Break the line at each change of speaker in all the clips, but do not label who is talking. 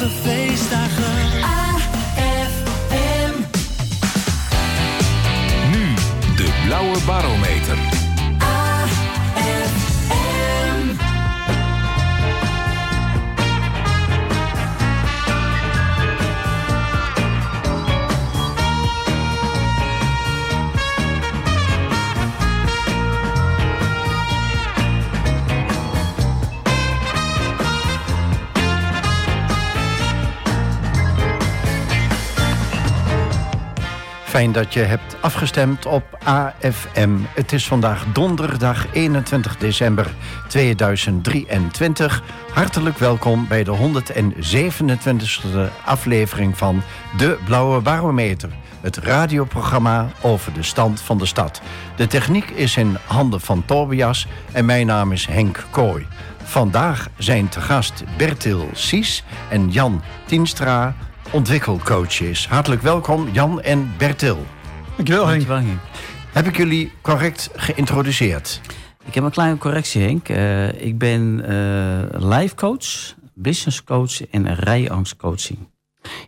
gevecht.
Fijn dat je hebt afgestemd op AFM. Het is vandaag donderdag 21 december 2023. Hartelijk welkom bij de 127e aflevering van De Blauwe Barometer. Het radioprogramma over de stand van de stad. De techniek is in handen van Tobias en mijn naam is Henk Kooi. Vandaag zijn te gast Bertil Sies en Jan Tienstra, ontwikkelcoaches. Hartelijk welkom Jan en Bertil.
Dankjewel Henk.
Dankjewel, Henk.
Heb ik jullie correct geïntroduceerd?
Ik heb een kleine correctie, Henk. Eh, ik ben eh life coach, business coach en rijangstcoaching.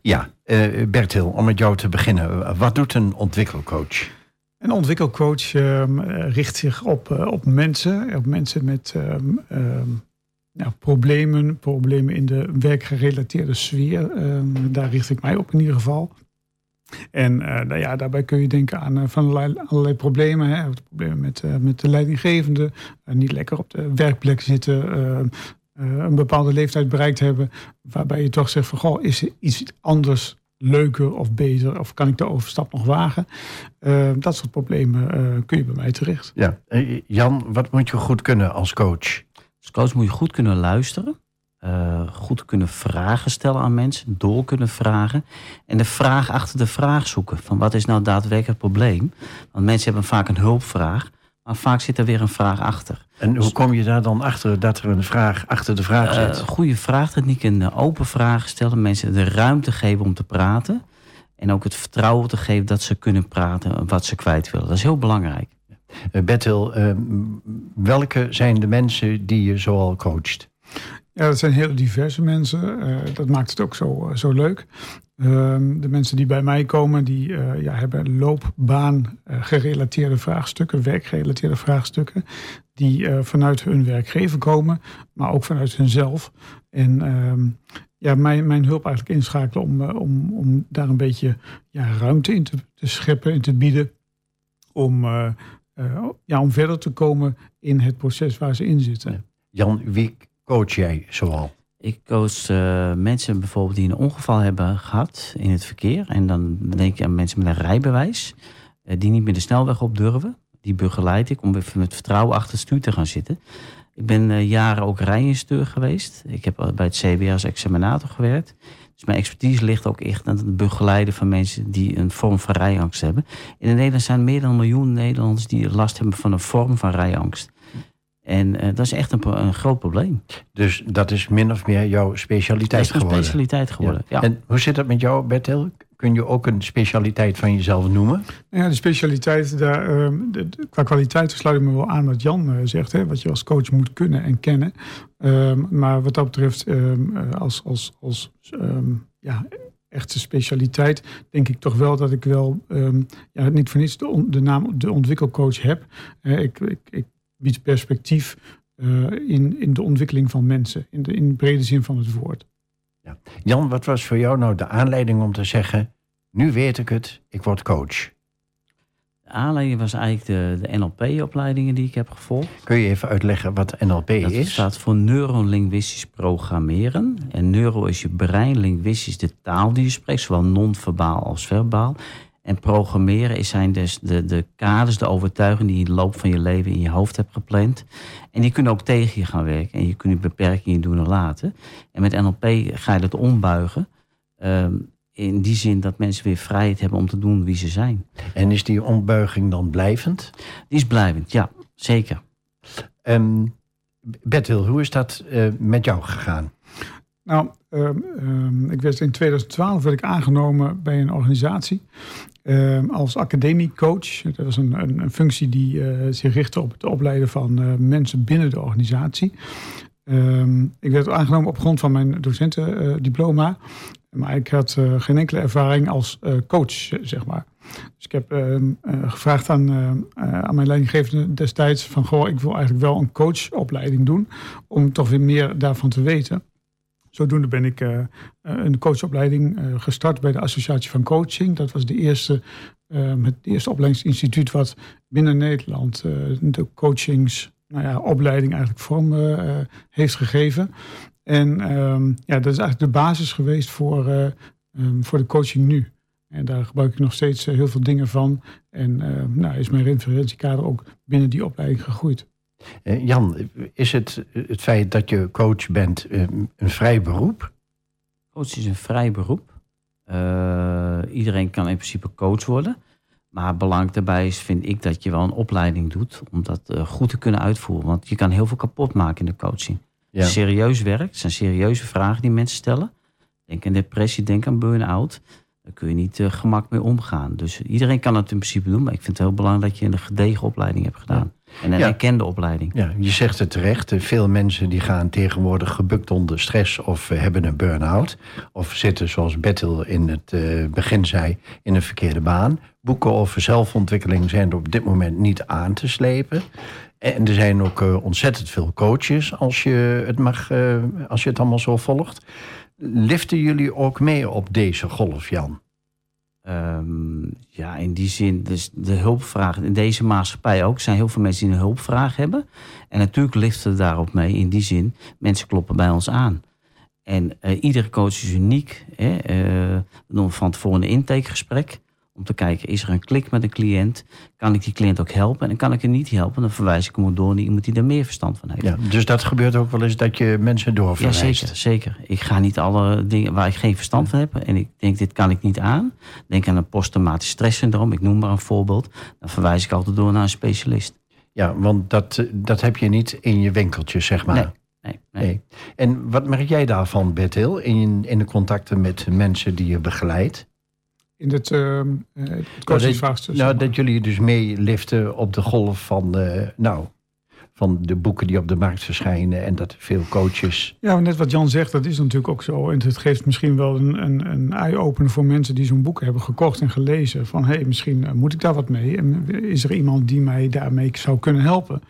Ja, eh Bertil, om met jou te beginnen. Wat doet een ontwikkelcoach?
Een ontwikkelcoach ehm, eh, richt zich op, op mensen, op mensen met ehm, ehm, ja, problemen, problemen in de werkgerelateerde sfeer. Ehm, daar richt ik mij op in ieder geval. En eh, nou ja, daarbij kun je denken aan eh, van allerlei, problemen. Hè? Problemen met, eh, met de leidinggevende, niet lekker op de werkplek zitten, ehm, eh, een bepaalde leeftijd bereikt hebben. Waarbij je toch zegt van, goh, is er iets anders leuker of beter? Of kan ik de overstap nog wagen? Eh, dat soort problemen kun je bij mij terecht.
Ja, Jan, wat moet je goed kunnen als coach?
Als coach moet je goed kunnen luisteren. eh, goed kunnen vragen stellen aan mensen. Door kunnen vragen. En de vraag achter de vraag zoeken. Van wat is nou daadwerkelijk het probleem? Want mensen hebben vaak een hulpvraag. Maar vaak zit er weer een vraag achter.
En hoe kom je daar dan achter dat er een vraag achter de vraag
Eh,
zit?
goede vraagtechniek en eh, open vragen stellen. Mensen de ruimte geven om te praten. En ook het vertrouwen te geven dat ze kunnen praten wat ze kwijt willen. Dat is heel belangrijk.
Eh, Bertil, eh, welke zijn de mensen die je zoal coacht?
Ja, dat zijn hele diverse mensen. Eh, dat maakt het ook zo, eh, zo leuk. Ehm, de mensen die bij mij komen, die ja, hebben loopbaan eh, gerelateerde vraagstukken, werkgerelateerde vraagstukken, die vanuit hun werkgever komen, maar ook vanuit hunzelf. En ehm, ja, mijn, mijn hulp eigenlijk inschakelen om, om, om daar een beetje ja, ruimte in te, scheppen en te bieden. Om, eh, ja, om verder te komen in het proces waar ze in zitten.
Jan, wie coach jij zoal?
Ik coach eh, mensen bijvoorbeeld die een ongeval hebben gehad in het verkeer. En dan denk ik aan mensen met een rijbewijs. eh, die niet meer de snelweg op durven. Die begeleid ik om even met vertrouwen achter het stuur te gaan zitten. Ik ben eh, jaren ook rijinstructeur geweest. Ik heb bij het CBA als examinator gewerkt. Dus mijn expertise ligt ook echt aan het begeleiden van mensen die een vorm van rijangst hebben. In Nederland zijn meer dan een miljoen Nederlanders die last hebben van een vorm van rijangst. En eh, dat is echt een, een groot probleem.
Dus dat is min of meer jouw
Dat
specialiteit
is een
geworden.
specialiteit geworden. Ja.
En hoe zit dat met jou, Bertil? Kun je ook een specialiteit van jezelf noemen?
Nou Ja, de specialiteit, daar, ehm, qua kwaliteit sluit ik me wel aan wat Jan eh, zegt. Hè, wat je als coach moet kunnen en kennen. Ehm, maar wat dat betreft, ehm, eh, als, als, als ja, echte specialiteit, denk ik toch wel dat ik wel, ja, niet voor niets de, de naam de ontwikkelcoach heb. Eh, ik, ik, ik bied perspectief in, in de ontwikkeling van mensen, in de, in de brede zin van het woord.
Jan, wat was voor jou nou de aanleiding om te zeggen... nu weet ik het, ik word coach?
De aanleiding was eigenlijk de, de NLP-opleidingen die ik heb gevolgd.
Kun je even uitleggen wat NLP
Dat
is?
staat voor neurolinguistisch programmeren. En neuro is je brein, linguistisch de taal die je spreekt, zowel non-verbaal als verbaal. En programmeren is zijn dus de, de kaders, de overtuigingen die je in de loop van je leven in je hoofd hebt gepland. En die kunnen ook tegen je gaan werken. En je kunt beperkingen doen en laten. En met NLP ga je dat ombuigen. ehm, in die zin dat mensen weer vrijheid hebben om te doen wie ze zijn.
En is die ombuiging dan blijvend?
Die is blijvend, ja, zeker.
Ehm Bertil, hoe is dat eh, met jou gegaan?
Nou, ehm, ehm, ik werd in 2012 werd ik aangenomen bij een organisatie ehm, als academiecoach. Dat was een, een, een functie die eh, zich richtte op het opleiden van eh, mensen binnen de organisatie. Ehm, ik werd aangenomen op grond van mijn docentendiploma. maar ik had eh, geen enkele ervaring als eh, coach, eh, zeg maar. Dus ik heb ehm, eh, gevraagd aan, eh, aan mijn leidinggevende destijds... van, goh, ik wil eigenlijk wel een coachopleiding doen... om toch weer meer daarvan te weten. Zodoende ben ik eh, eh, een coachopleiding eh, gestart bij de Associatie van Coaching. Dat was de eerste, het eerste opleidingsinstituut wat binnen Nederland de coachings, nou ja, opleiding eigenlijk vorm heeft gegeven. En ehm, ja, dat is eigenlijk de basis geweest voor, eh, ehm, voor de coaching nu. En daar gebruik ik nog steeds heel veel dingen van. En nou, is mijn referentiekader ook binnen die opleiding gegroeid.
Eh, Jan, is het het feit dat je coach bent eh, een vrij beroep?
Coach is een vrij beroep. Eh, iedereen kan in principe coach worden. Maar belangrijk daarbij is, vind ik, dat je wel een opleiding doet om dat goed te kunnen uitvoeren. Want je kan heel veel kapot maken in de coaching.
Ja.
Serieus werk, het zijn serieuze vragen die mensen stellen. Denk aan depressie, denk aan burn-out. Daar kun je niet eh, gemak mee omgaan. Dus iedereen kan het in principe doen. Maar ik vind het heel belangrijk dat je een gedegen opleiding hebt gedaan. En een
Ja.
erkende opleiding.
Ja, je zegt het terecht. Eh, Veel mensen die gaan tegenwoordig gebukt onder stress of eh, hebben een burn-out. Of zitten, zoals Bettel in het eh, begin zei, in een verkeerde baan. Boeken over zelfontwikkeling zijn er op dit moment niet aan te slepen. En er zijn ook ontzettend veel coaches als je het, mag, als je het allemaal zo volgt. Liften jullie ook mee op deze golf, Jan?
Ehm, ja, in die zin, dus de hulpvraag in deze maatschappij ook. Zijn heel veel mensen die een hulpvraag hebben. En natuurlijk liften daarop mee. In die zin, mensen kloppen bij ons aan. En eh, iedere coach is uniek. Hè? Eh, we doen van tevoren een intakegesprek. Om te kijken, is er een klik met een cliënt? Kan ik die cliënt ook helpen? En kan ik hem niet helpen? Dan verwijs ik hem door naar iemand die er meer verstand van heeft.
Ja, dus dat gebeurt ook wel eens dat je mensen
Ja,
doorverwijst.
zeker, zeker. Ik ga niet alle dingen waar ik geen verstand van heb. En ik denk, dit kan ik niet aan. Denk aan een posttraumatisch stresssyndroom. Ik noem maar een voorbeeld. Dan verwijs ik altijd door naar een specialist.
Ja, want dat, dat heb je niet in je winkeltje, zeg maar.
Nee, nee, nee.
Nee. En wat merk jij daarvan, Bertil, in, in de contacten met mensen die je begeleidt?
In het, ehm eh, het coachingsvraagstuk.
Nou,
maar.
dat jullie dus meeliften op de golf van, nou, van de boeken die op de markt verschijnen en dat veel coaches.
Ja, net wat Jan zegt, dat is natuurlijk ook zo. En het geeft misschien wel een, een, een eye-opener voor mensen die zo'n boek hebben gekocht en gelezen. Van hé, hey, misschien eh, moet ik daar wat mee. En is er iemand die mij daarmee zou kunnen helpen?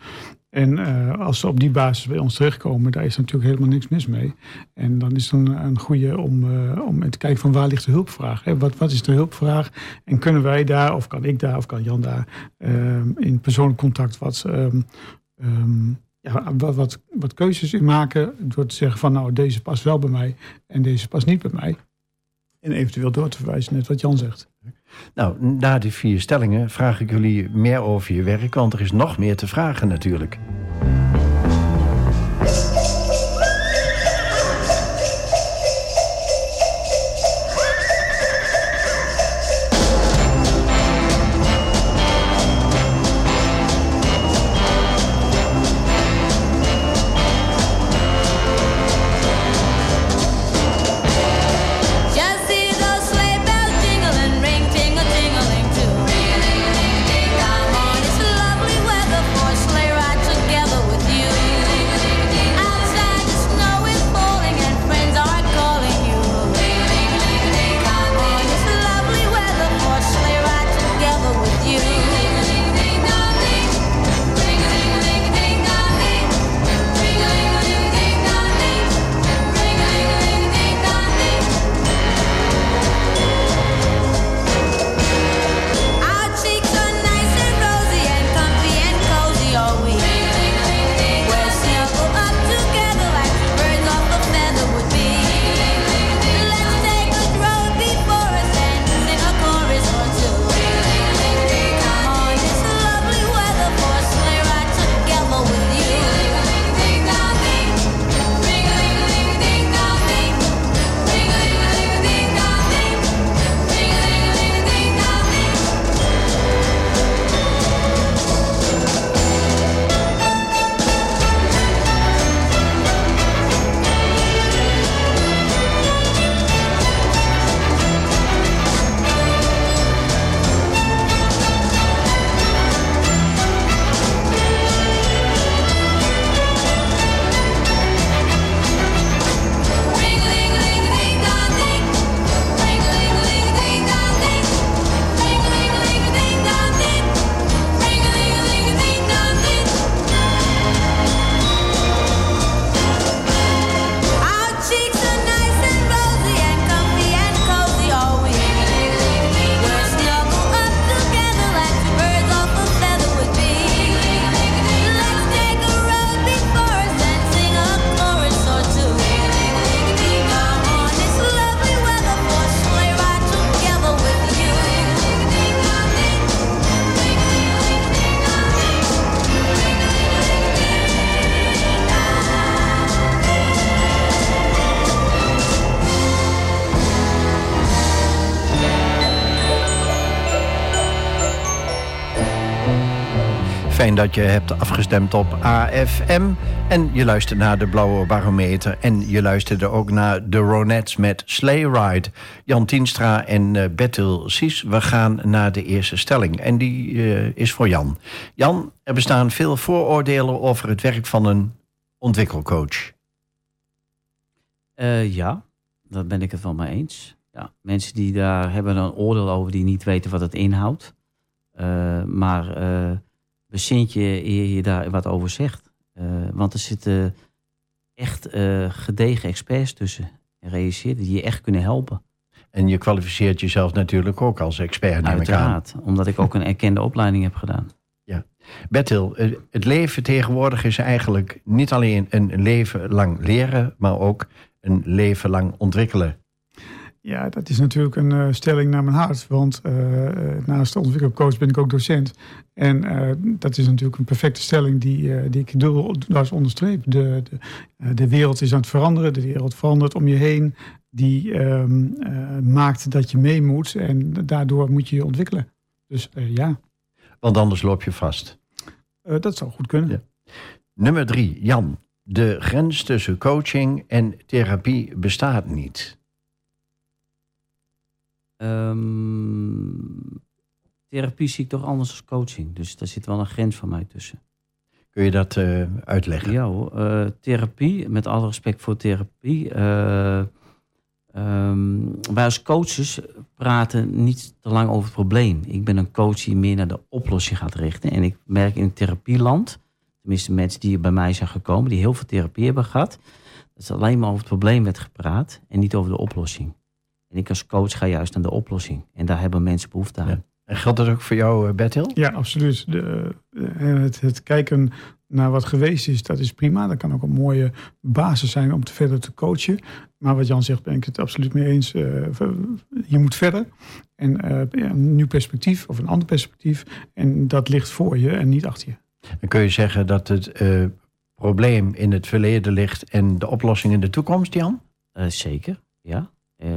En eh, als ze op die basis bij ons terechtkomen, daar is natuurlijk helemaal niks mis mee. En dan is het een, goede om, eh, om te kijken van waar ligt de hulpvraag? Hè? Wat, wat is de hulpvraag? En kunnen wij daar, of kan ik daar, of kan Jan daar, ehm, in persoonlijk contact wat, ehm, ehm, ja, wat, wat, keuzes in maken. Door te zeggen van nou, deze past wel bij mij en deze past niet bij mij. En eventueel door te verwijzen, net wat Jan zegt.
Nou, na die vier stellingen vraag ik jullie meer over je werk, want er is nog meer te vragen natuurlijk. Fijn dat je hebt afgestemd op AFM. En je luistert naar de Blauwe Barometer. En je luisterde ook naar de Ronettes met Sleigh Ride. Jan Tienstra en uh, Bertil Sies. We gaan naar de eerste stelling. En die uh, is voor Jan. Jan, er bestaan veel vooroordelen over het werk van een ontwikkelcoach.
Uh, ja, daar ben ik het wel mee eens. Ja, mensen die daar hebben een oordeel over die niet weten wat het inhoudt. Maar bezint je eer je daar wat over zegt. Uh, want er zitten echt gedegen experts tussen. En realiseert die je echt kunnen helpen.
En je kwalificeert jezelf natuurlijk ook als expert.
Uiteraard, omdat ik ook een erkende opleiding heb gedaan.
Ja. Bertil, het leven tegenwoordig is eigenlijk niet alleen een leven lang leren, maar ook een leven lang ontwikkelen.
Ja, dat is natuurlijk een uh, stelling naar mijn hart. Want uh, naast de ontwikkelcoach ben ik ook docent. En uh, dat is natuurlijk een perfecte stelling die, die ik dubbel onderstreep. De, de, de, wereld is aan het veranderen. De wereld verandert om je heen. Die um, maakt dat je mee moet. En daardoor moet je je ontwikkelen. Dus ja.
Want anders loop je vast.
dat zou goed kunnen. Ja.
Nummer drie, Jan. De grens tussen coaching en therapie bestaat niet.
Um, therapie zie ik toch anders als coaching. Dus daar zit wel een grens van mij tussen.
Kun je dat uh, uitleggen?
Ja, uh, therapie, met alle respect voor therapie. Uh, um, wij als coaches praten niet te lang over het probleem. Ik ben een coach die meer naar de oplossing gaat richten. En ik merk in het therapieland, tenminste mensen die bij mij zijn gekomen, die heel veel therapie hebben gehad, dat er alleen maar over het probleem werd gepraat en niet over de oplossing. En ik als coach ga juist naar de oplossing. En daar hebben mensen behoefte aan. Ja.
En geldt dat ook voor jou, eh, Bertil?
Ja, absoluut. De, het, het, kijken naar wat geweest is, dat is prima. Dat kan ook een mooie basis zijn om te verder te coachen. Maar wat Jan zegt, ben ik het absoluut mee eens. Uh, je moet verder. En uh, een nieuw perspectief of een ander perspectief. En dat ligt voor je en niet achter je.
En kun je zeggen dat het uh, probleem in het verleden ligt en de oplossing in de toekomst, Jan?
zeker, ja. Uh,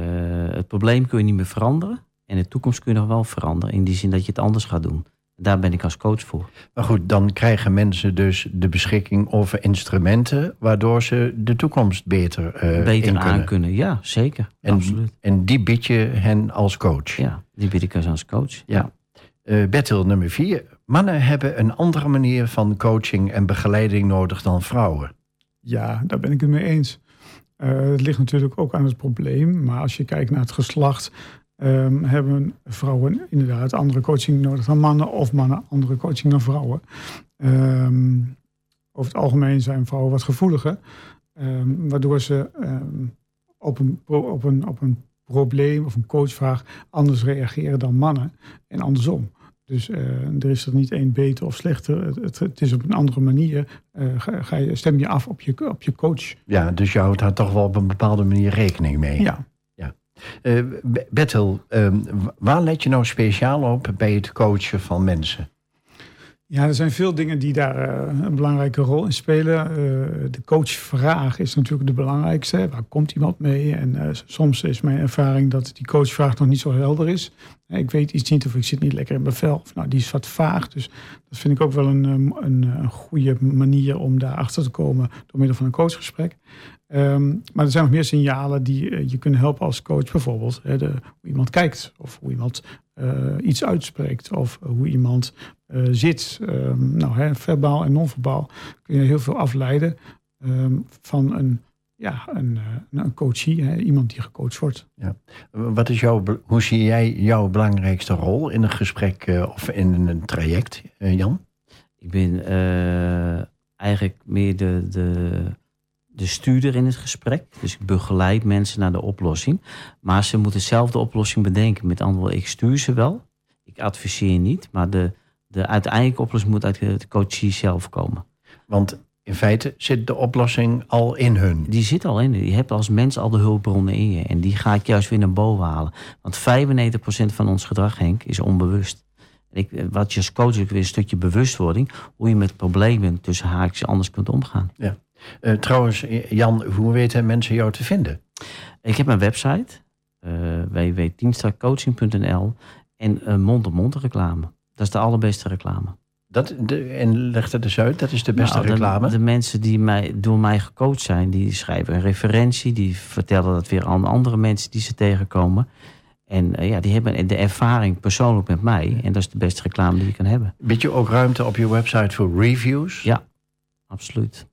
het probleem kun je niet meer veranderen. En de toekomst kun je nog wel veranderen. In die zin dat je het anders gaat doen. Daar ben ik als coach voor.
Maar goed, dan krijgen mensen dus de beschikking over instrumenten... waardoor ze de toekomst beter, uh,
beter
in
aan kunnen. Ja, zeker.
En,
absoluut.
En die bied je hen als coach?
Ja, die bied ik als coach.
Ja. ja. Uh, Bertil, nummer vier. Mannen hebben een andere manier van coaching en begeleiding nodig dan vrouwen.
Ja, daar ben ik het mee eens. Uh, het ligt natuurlijk ook aan het probleem. Maar als je kijkt naar het geslacht, um, hebben vrouwen inderdaad andere coaching nodig dan mannen. Of mannen andere coaching dan vrouwen. Um, over het algemeen zijn vrouwen wat gevoeliger. Um, waardoor ze op, een, op, een, op een probleem of een coachvraag anders reageren dan mannen. En andersom. Dus uh, er is er niet één beter of slechter. Het, het, het is op een andere manier. Uh, ga, ga, je, stem je af op je, op je coach.
Ja, dus je houdt daar toch wel op een bepaalde manier rekening mee.
Ja.
ja. Uh, Bertel, waar let je nou speciaal op bij het coachen van mensen?
Ja, er zijn veel dingen die daar uh, een belangrijke rol in spelen. Uh, de coachvraag is natuurlijk de belangrijkste. Waar komt iemand mee? En uh, soms is mijn ervaring dat die coachvraag nog niet zo helder is. Ik weet iets niet of ik zit niet lekker in mijn vel. Of, nou, die is wat vaag. Dus dat vind ik ook wel een, een, een goede manier om daarachter te komen door middel van een coachgesprek. Um, maar er zijn nog meer signalen die je kunnen helpen als coach. Bijvoorbeeld hè, de, hoe iemand kijkt of hoe iemand uh, iets uitspreekt of hoe iemand uh, zit. Um, nou, hè, verbaal en non-verbaal kun je heel veel afleiden um, van een, ja, een, een coachie, hè, iemand die gecoacht wordt.
Ja. Wat is jouw, hoe zie jij jouw belangrijkste rol in een gesprek uh, of in een traject, Jan?
Ik ben eigenlijk meer de, de de stuurder in het gesprek. Dus ik begeleid mensen naar de oplossing. Maar ze moeten zelf de oplossing bedenken. Met andere woorden, ik stuur ze wel. Ik adviseer niet. Maar de, de uiteindelijke oplossing moet uit de coachie zelf komen.
Want in feite zit de oplossing al in hun.
Die zit al in. Je hebt als mens al de hulpbronnen in je. En die ga ik juist weer naar boven halen. Want 95% van ons gedrag, Henk, is onbewust. Ik, wat je als coach weer een stukje bewustwording. Hoe je met problemen tussen haakjes anders kunt omgaan.
Ja. Uh, trouwens, Jan, hoe weten mensen jou te vinden?
Ik heb een website, uh, www.dienstagcoaching.nl en uh, mond-op-mond reclame. Dat is de allerbeste reclame.
Dat, de, en leg dat eens uit, dat is de beste
Nou, de-
reclame.
De, mensen die mij, door mij gecoacht zijn, die schrijven een referentie. Die vertellen dat weer aan andere mensen die ze tegenkomen. En eh, ja, die hebben de ervaring persoonlijk met mij. En dat is de beste reclame die je kan hebben.
Bied je ook ruimte op je website voor reviews?
Ja. Absoluut.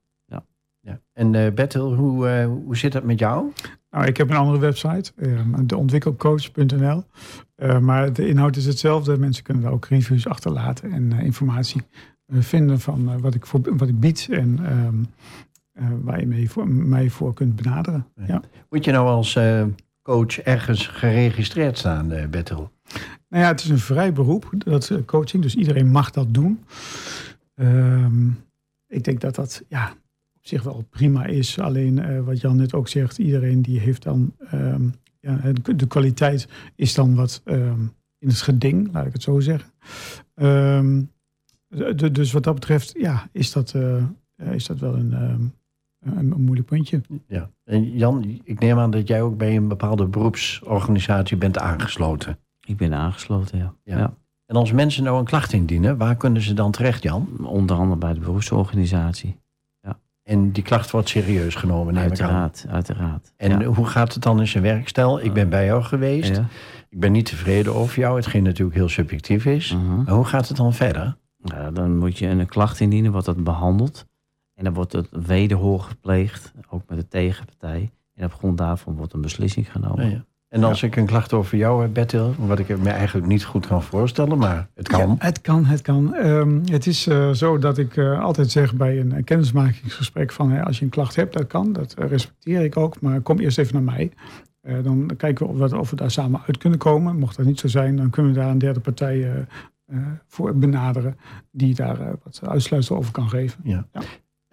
Ja. En Bertel, hoe, eh, hoe zit dat met jou?
Nou, ik heb een andere website, eh, deontwikkelcoach.nl. Eh, maar de inhoud is hetzelfde. Mensen kunnen daar ook reviews achterlaten en informatie vinden van wat, ik voor, wat ik bied en ehm, eh, waar je mee voor, mij voor kunt benaderen.
Ja.
Ja.
Moet je nou als coach ergens geregistreerd staan, Bertel?
Nou ja, het is een vrij beroep, dat coaching, dus iedereen mag dat doen. Ehm, ik denk dat dat ja, zich wel prima is. Alleen eh, wat Jan net ook zegt, iedereen die heeft dan... ehm, ja, de kwaliteit is dan wat ehm, in het geding, laat ik het zo zeggen. Ehm, de- dus wat dat betreft, ja, is dat, eh, eh, is dat wel een, ehm, een, een moeilijk puntje.
Ja. En Jan, ik neem aan dat jij ook bij een bepaalde beroepsorganisatie bent aangesloten.
Ik ben aangesloten, ja.
Ja.
ja.
En als mensen nou een klacht indienen, waar kunnen ze dan terecht, Jan?
Onder andere bij de beroepsorganisatie.
En die klacht wordt serieus genomen, neem ik aan.
Uiteraard, uiteraard.
En
ja.
hoe gaat het dan in zijn werk? Stel, ik ben bij jou geweest.
Ja.
Ik ben niet tevreden over jou, hetgeen natuurlijk heel subjectief is.
Mhm.
Maar hoe gaat het dan verder?
Ja, dan moet je een klacht indienen, wordt dat behandeld. En dan wordt het wederhoor gepleegd, ook met de tegenpartij. En op grond daarvan wordt een beslissing genomen.
En als ik een klacht over jou heb, Bertil, wat ik me eigenlijk niet goed kan voorstellen, maar het kan.
Ja, het kan, het kan. Ehm, het is eh, zo dat ik eh, altijd zeg bij een kennismakingsgesprek van als je een klacht hebt, dat kan, dat eh, respecteer ik ook, maar kom eerst even naar mij. Dan kijken we of, we- of we daar samen uit kunnen komen. Mocht dat niet zo zijn, dan kunnen we daar een derde partij voor benaderen die daar wat uitsluitsel over kan geven.
Ja.
Ja.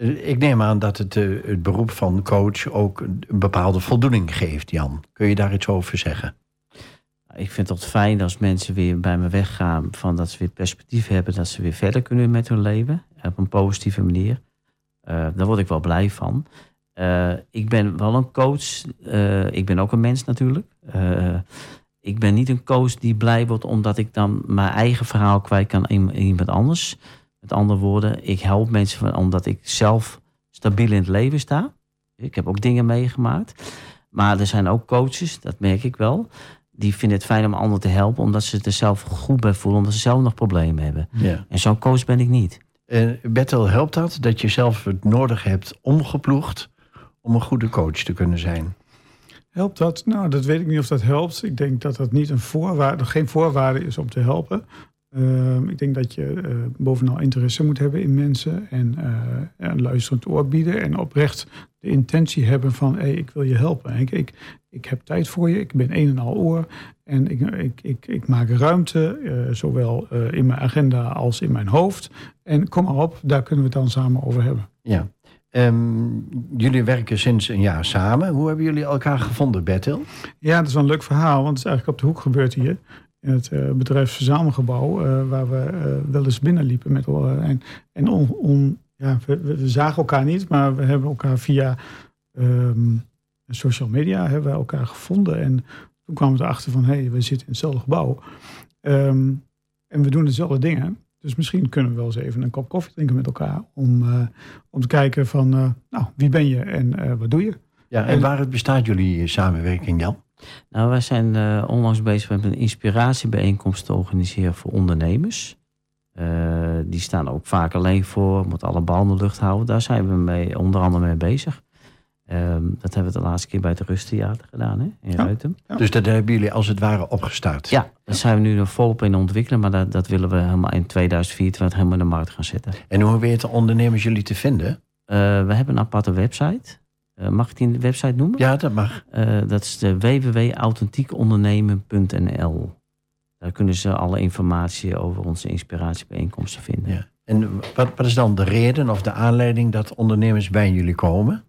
Eh, Ik neem aan dat het, eh, het beroep van coach ook een bepaalde voldoening geeft, Jan. Kun je daar iets over zeggen?
Ik vind het fijn als mensen weer bij me weggaan, van dat ze weer perspectief hebben, dat ze weer verder kunnen met hun leven op een positieve manier. Eh, daar word ik wel blij van. Eh, ik ben wel een coach. eh, ik ben ook een mens natuurlijk. Eh, ik ben niet een coach die blij wordt omdat ik dan mijn eigen verhaal kwijt kan in iemand anders. Met andere woorden, ik help mensen van, omdat ik zelf stabiel in het leven sta. Ik heb ook dingen meegemaakt. Maar er zijn ook coaches, dat merk ik wel. Die vinden het fijn om anderen te helpen, omdat ze het er zelf goed bij voelen, omdat ze zelf nog problemen hebben.
Ja.
En zo'n coach ben ik niet.
Uh, Bertel, helpt dat dat je zelf het nodig hebt omgeploegd om een goede coach te kunnen zijn?
Helpt dat? Nou, dat weet ik niet of dat helpt. Ik denk dat dat niet een voorwaarde, geen voorwaarde is om te helpen. Ehm, ik denk dat je eh, bovenal interesse moet hebben in mensen en eh, een luisterend oor bieden en oprecht de intentie hebben van hey, ik wil je helpen. Ik, ik, ik heb tijd voor je, ik ben een en al oor en ik, ik, ik, ik maak ruimte, eh, zowel eh, in mijn agenda als in mijn hoofd. En kom maar op, daar kunnen we het dan samen over hebben.
Ja. Ehm, jullie werken sinds een jaar samen. Hoe hebben jullie elkaar gevonden, Bertil?
Ja, dat is wel een leuk verhaal, want het is eigenlijk op de hoek gebeurd hier. In het uh, bedrijfsverzamelgebouw, uh, waar we uh, wel eens binnenliepen. Met, en en on, on, ja, we, we, zagen elkaar niet, maar we hebben elkaar via um, social media hebben we elkaar gevonden. En toen kwamen we erachter van, hé, hey, we zitten in hetzelfde gebouw. Um, en we doen dezelfde dingen. Dus misschien kunnen we wel eens even een kop koffie drinken met elkaar. Om, om te kijken van, nou, wie ben je en wat doe je?
Ja, en waar bestaat jullie samenwerking, Jan?
Nou, wij zijn uh, onlangs bezig met een inspiratiebijeenkomst te organiseren voor ondernemers. Uh, die staan ook vaak alleen voor, moeten alle in de lucht houden. Daar zijn we mee, onder andere mee bezig. Um, dat hebben we de laatste keer bij het Rusttheater gedaan, hè, in
ja.
Ruiten.
Ja. Dus dat hebben jullie als het ware opgestart?
Ja, daar zijn we nu nog volop in ontwikkelen. Maar dat, dat willen we helemaal in 2024 helemaal in de markt gaan zetten.
En hoe weten ondernemers jullie te vinden?
Uh, we hebben een aparte website. Uh, mag ik die website noemen?
Ja, dat mag.
Uh, dat is de www.authentiekondernemen.nl. Daar kunnen ze alle informatie over onze inspiratiebijeenkomsten vinden.
Ja. En wat, wat is dan de reden of de aanleiding dat ondernemers bij jullie komen?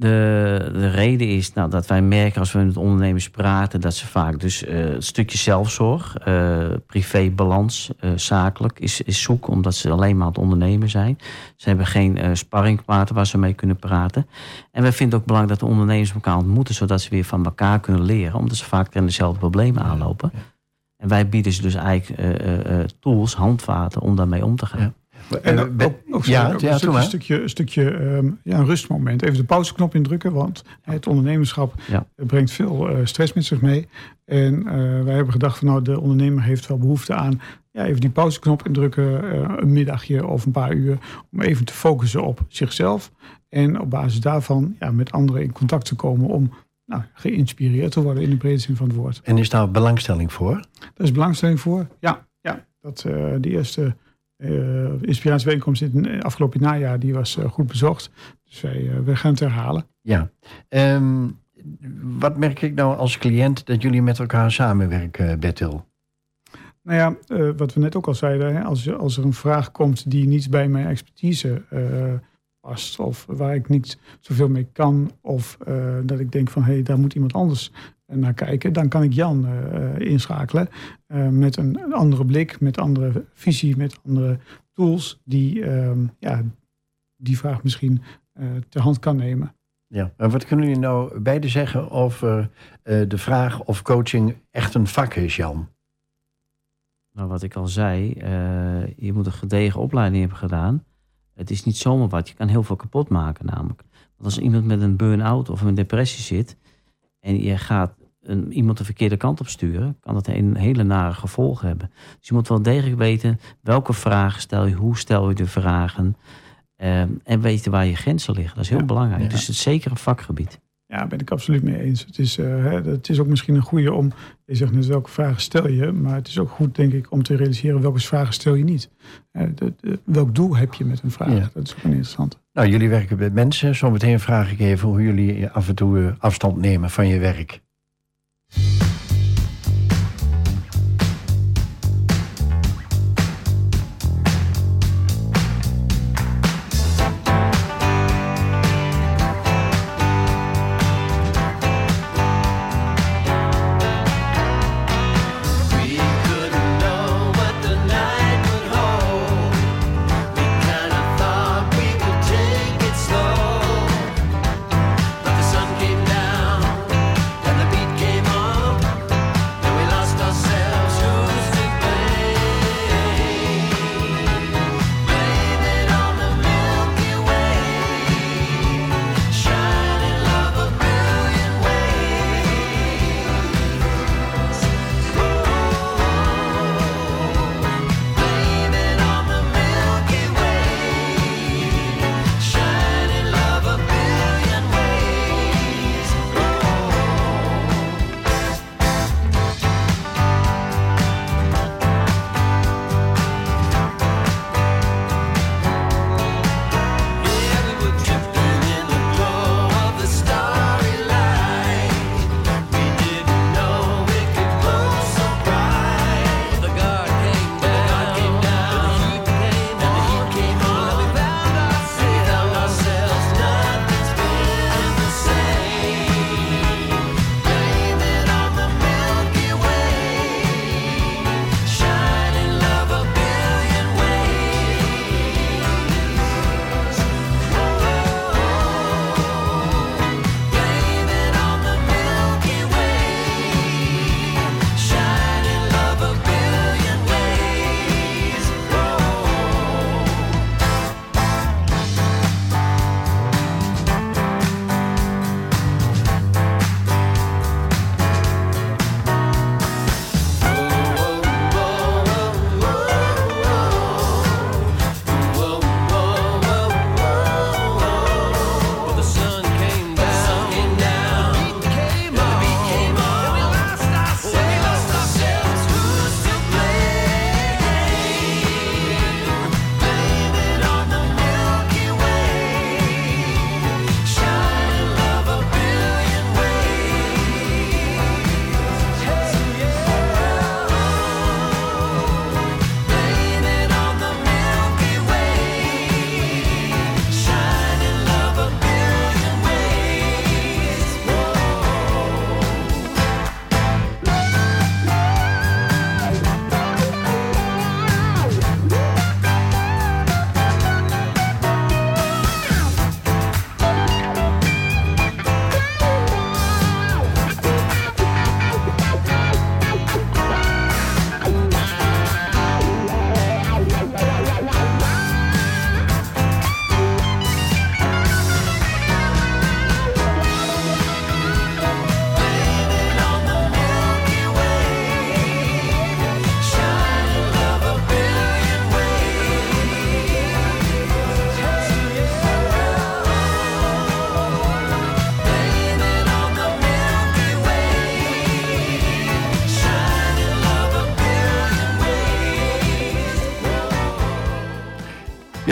De, de reden is nou, dat wij merken als we met ondernemers praten... dat ze vaak dus uh, een stukje zelfzorg, uh, privébalans, uh, zakelijk is, is zoeken... omdat ze alleen maar aan het ondernemen zijn. Ze hebben geen uh, sparringpartner waar ze mee kunnen praten. En wij vinden ook belangrijk dat de ondernemers elkaar ontmoeten... zodat ze weer van elkaar kunnen leren... omdat ze vaak tegen dezelfde problemen aanlopen. En wij bieden ze dus eigenlijk eh, eh, eh, tools, handvaten om daarmee om te gaan.
Ja.
En
Eh,
ook,
ja,
een stukje,
maar.
stukje, ehm, ja, een rustmoment. Even de pauzeknop indrukken, want het ondernemerschap
Ja.
brengt veel eh, stress met zich mee. En eh, wij hebben gedacht van nou, de ondernemer heeft wel behoefte aan ja, even die pauzeknop indrukken, eh, een middagje of een paar uur, om even te focussen op zichzelf. En op basis daarvan ja, met anderen in contact te komen om nou, geïnspireerd te worden in de brede zin van het woord.
En is daar belangstelling voor?
Daar is belangstelling voor. Ja, ja dat, eh de eerste eh inspiratiebijeenkomst in het afgelopen najaar die was eh, goed bezocht. Dus wij, eh, wij gaan het herhalen.
Ja. Ehm, wat merk ik nou als cliënt dat jullie met elkaar samenwerken, Bertil?
Nou ja, eh, wat we net ook al zeiden, hè, als, als er een vraag komt die niet bij mijn expertise eh, past, of waar ik niet zoveel mee kan, of eh, dat ik denk van hé, hey, daar moet iemand anders naar kijken, dan kan ik Jan eh, inschakelen eh, met een andere blik, met andere visie, met andere tools die ehm, ja, die vraag misschien eh, ter hand kan nemen.
Ja. En wat kunnen jullie nou beide zeggen over eh, de vraag of coaching echt een vak is, Jan?
Nou, wat ik al zei, eh, je moet een gedegen opleiding hebben gedaan. Het is niet zomaar wat. Je kan heel veel kapot maken namelijk. Want als iemand met een burn-out of een depressie zit... en je gaat een, iemand de verkeerde kant op sturen... kan dat een hele nare gevolgen hebben. Dus je moet wel degelijk weten welke vragen stel je... hoe stel je de vragen... eh, en weten waar je grenzen liggen. Dat is heel
Ja.
belangrijk.
Ja.
Dus het is zeker een vakgebied.
Ja, ben ik absoluut mee eens. Het is, eh, hè, het is ook misschien een goede om, je zegt net welke vragen stel je, maar het is ook goed denk ik om te realiseren welke vragen stel je niet. Eh, de- de- welk doel heb je met een vraag?
Ja.
Dat is ook interessant.
Nou, jullie werken met mensen. Zometeen vraag ik even hoe jullie af en toe eh, afstand nemen van je werk.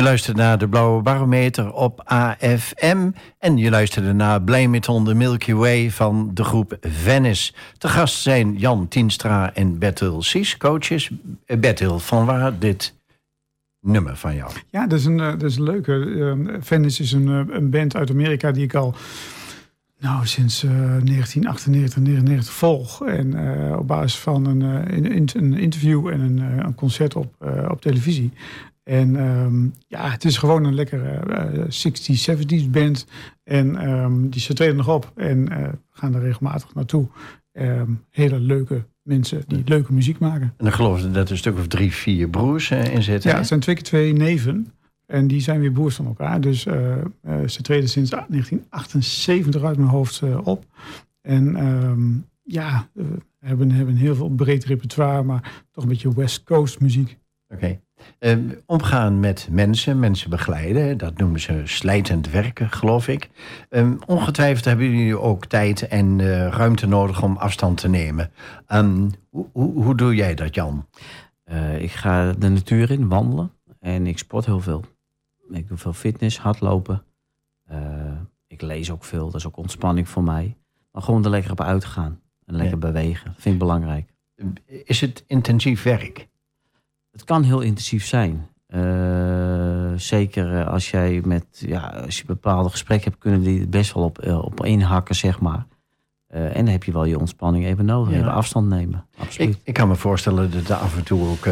Luistert naar de Blauwe Barometer op AFM. En je luisterde naar Blame It on the Milky Way van de groep Venice. Te gast zijn Jan Tienstra en Bertil Sies, coaches. Eh, Bertil, van waar dit nummer van jou?
Ja, dat is een, eh, dat is een leuke. Ehm, Venice is een, eh, een band uit Amerika die ik al nou, sinds eh, 1998, 99 volg. En eh, op basis van een, eh, een, interview en een, eh, een concert op, eh, op televisie. En ehm, ja, het is gewoon een lekkere eh, 60s, 70s band. En ehm, die ze treden nog op en eh, gaan er regelmatig naartoe. Ehm, hele leuke mensen die leuke muziek maken.
En dan geloof ik dat er een stuk of drie, vier broers eh, in zitten.
Ja,
hè?
het zijn twee keer twee neven. En die zijn weer broers van elkaar. Dus eh, ze treden sinds 1978 uit mijn hoofd op. En ja, we hebben, hebben heel veel breed repertoire, maar toch een beetje West Coast muziek.
Oké. Ehm, omgaan met mensen, mensen begeleiden, dat noemen ze slijtend werken, geloof ik. Ehm, ongetwijfeld hebben jullie ook tijd en eh, ruimte nodig om afstand te nemen. Ehm, hoe, hoe, hoe doe jij dat, Jan?
Eh, ik ga de natuur in, wandelen. En ik sport heel veel. Ik doe veel fitness, hardlopen. Eh, ik lees ook veel, dat is ook ontspanning voor mij. Maar gewoon er lekker op uitgaan. En lekker bewegen, vind ik belangrijk.
Is het intensief werk?
Het kan heel intensief zijn. Eh, zeker eh, als jij met ja, als je bepaalde gesprekken hebt, kunnen die best wel op, eh, op inhakken, zeg maar. En dan heb je wel je ontspanning even nodig.
Ja.
Even afstand nemen. Absoluut.
Ik, ik kan me voorstellen dat er af en toe ook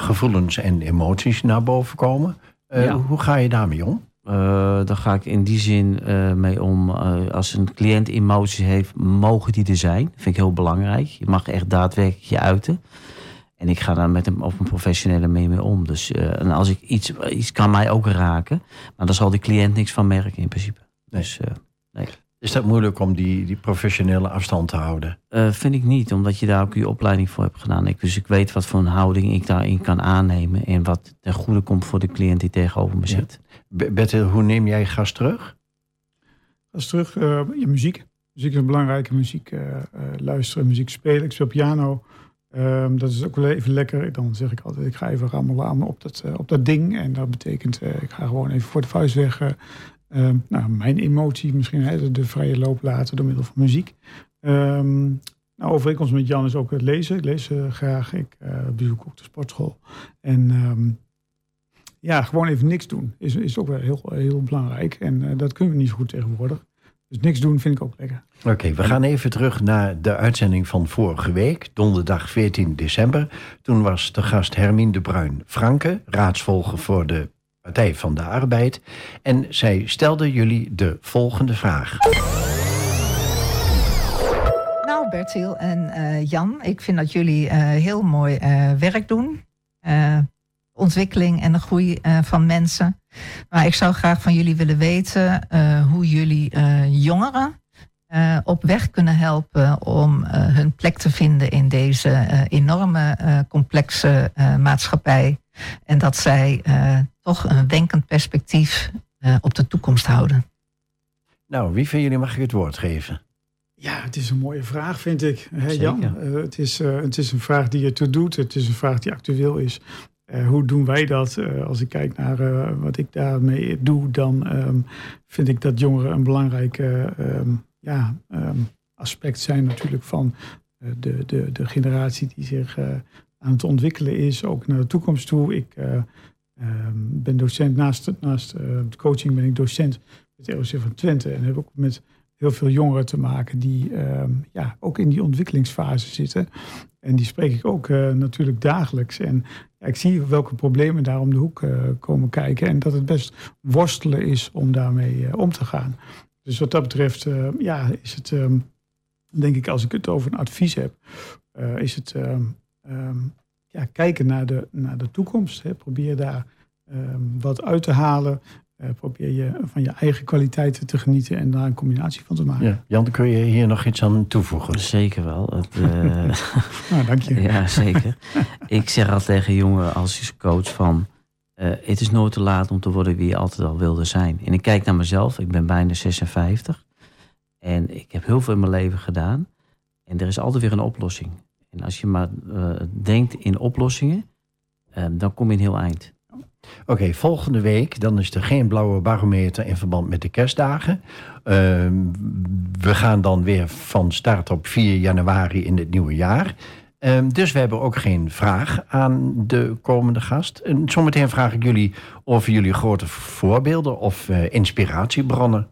gevoelens en emoties naar boven komen.
Ja.
Hoe ga je daarmee om?
Daar ga ik in die zin mee om. als een cliënt emoties heeft, mogen die er zijn. Dat vind ik heel belangrijk. Je mag echt daadwerkelijk je uiten. En ik ga daar met hem op een professionele mee mee om. Dus eh, en als ik iets, iets kan mij ook raken. Maar daar zal die cliënt niks van merken in principe.
Nee.
Dus eh,
Is dat moeilijk om die, die professionele afstand te houden?
eh, vind ik niet, omdat je daar ook je opleiding voor hebt gedaan. Ik, dus ik weet wat voor een houding ik daarin kan aannemen. En wat ten goede komt voor de cliënt die tegenover me
Ja.
zit.
Be- Bertil, hoe neem jij gast terug?
Als terug, eh, je muziek. Muziek is belangrijke muziek eh, eh, luisteren, muziek spelen. Ik speel piano. Ehm, dat is ook wel even lekker. Dan zeg ik altijd, ik ga even rammelen aan op dat, eh, op dat ding. En dat betekent, eh, ik ga gewoon even voor de vuist weg. eh, ehm, nou, mijn emotie misschien hè, de, vrije loop laten door middel van muziek. Ehm, nou, overeenkomst met Jan is ook het lezen. Ik lees eh, graag. Ik bezoek ook de sportschool. En ja, gewoon even niks doen is, is ook wel heel, heel belangrijk. En dat kunnen we niet zo goed tegenwoordig. Dus niks doen vind ik ook lekker.
Oké, we gaan even terug naar de uitzending van vorige week, donderdag 14 december. Toen was de gast Hermine de Bruin Franke, raadsvolger voor de Partij van de Arbeid. En zij stelde jullie de volgende vraag.
Nou, Bertil en eh, Jan, ik vind dat jullie eh, heel mooi eh, werk doen. Eh, ontwikkeling en de groei eh, van mensen. Maar ik zou graag van jullie willen weten eh, hoe jullie eh, jongeren eh, op weg kunnen helpen om eh, hun plek te vinden in deze eh, enorme eh, complexe eh, maatschappij. En dat zij eh, toch een wenkend perspectief eh, op de toekomst houden.
Nou, wie van jullie mag ik het woord geven?
Ja, het is een mooie vraag, vind ik. Hè. Jan? Eh, het, is, eh, het is een vraag die ertoe doet. Het is een vraag die actueel is. Eh, hoe doen wij dat? Eh, als ik kijk naar eh, wat ik daarmee doe, dan ehm, vind ik dat jongeren een belangrijk eh, ehm, ja, ehm, aspect zijn natuurlijk van de, de, de generatie die zich aan het ontwikkelen is, ook naar de toekomst toe. Ik ben docent, naast, naast coaching ben ik docent met het ROC van Twente en heb ook met heel veel jongeren te maken die ehm, ja, ook in die ontwikkelingsfase zitten. En die spreek ik ook eh, natuurlijk dagelijks. En ja, ik zie welke problemen daar om de hoek eh, komen kijken. En dat het best worstelen is om daarmee eh, om te gaan. Dus wat dat betreft, ja, is het, ehm, denk ik, als ik het over een advies heb, is het ehm, ja, kijken naar de, naar de toekomst. Hè. Probeer daar wat uit te halen. Eh, probeer je van je eigen kwaliteiten te genieten en daar een combinatie van te maken.
Ja. Jan, kun je hier nog iets aan toevoegen?
Zeker wel. Het, eh,
Nou, dank je.
Ja, zeker. ik zeg al tegen jongeren als coach van... eh, het is nooit te laat om te worden wie je altijd al wilde zijn. En ik kijk naar mezelf. Ik ben bijna 56. En ik heb heel veel in mijn leven gedaan. En er is altijd weer een oplossing. En als je maar eh, denkt in oplossingen... dan kom je een heel eind.
Oké, volgende week dan is er geen blauwe barometer in verband met de kerstdagen. Ehm, we gaan dan weer van start op 4 januari in het nieuwe jaar. Ehm, dus we hebben ook geen vraag aan de komende gast. En zometeen vraag ik jullie over jullie grote voorbeelden of eh, inspiratiebronnen.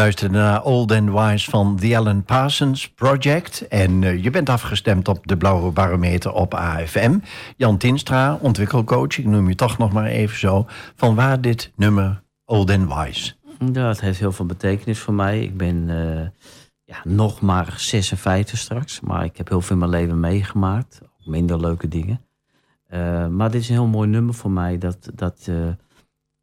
Luisterde naar Old and Wise van The Alan Parsons Project. En eh, je bent afgestemd op de Blauwe Barometer op AFM. Jan Tinstra, ontwikkelcoach, ik noem je toch nog maar even zo. Van waar dit nummer Old and Wise?
Ja, het heeft heel veel betekenis voor mij. Ik ben eh, ja, nog maar 56 straks, maar ik heb heel veel in mijn leven meegemaakt. Ook minder leuke dingen. Eh, maar dit is een heel mooi nummer voor mij. Dat, dat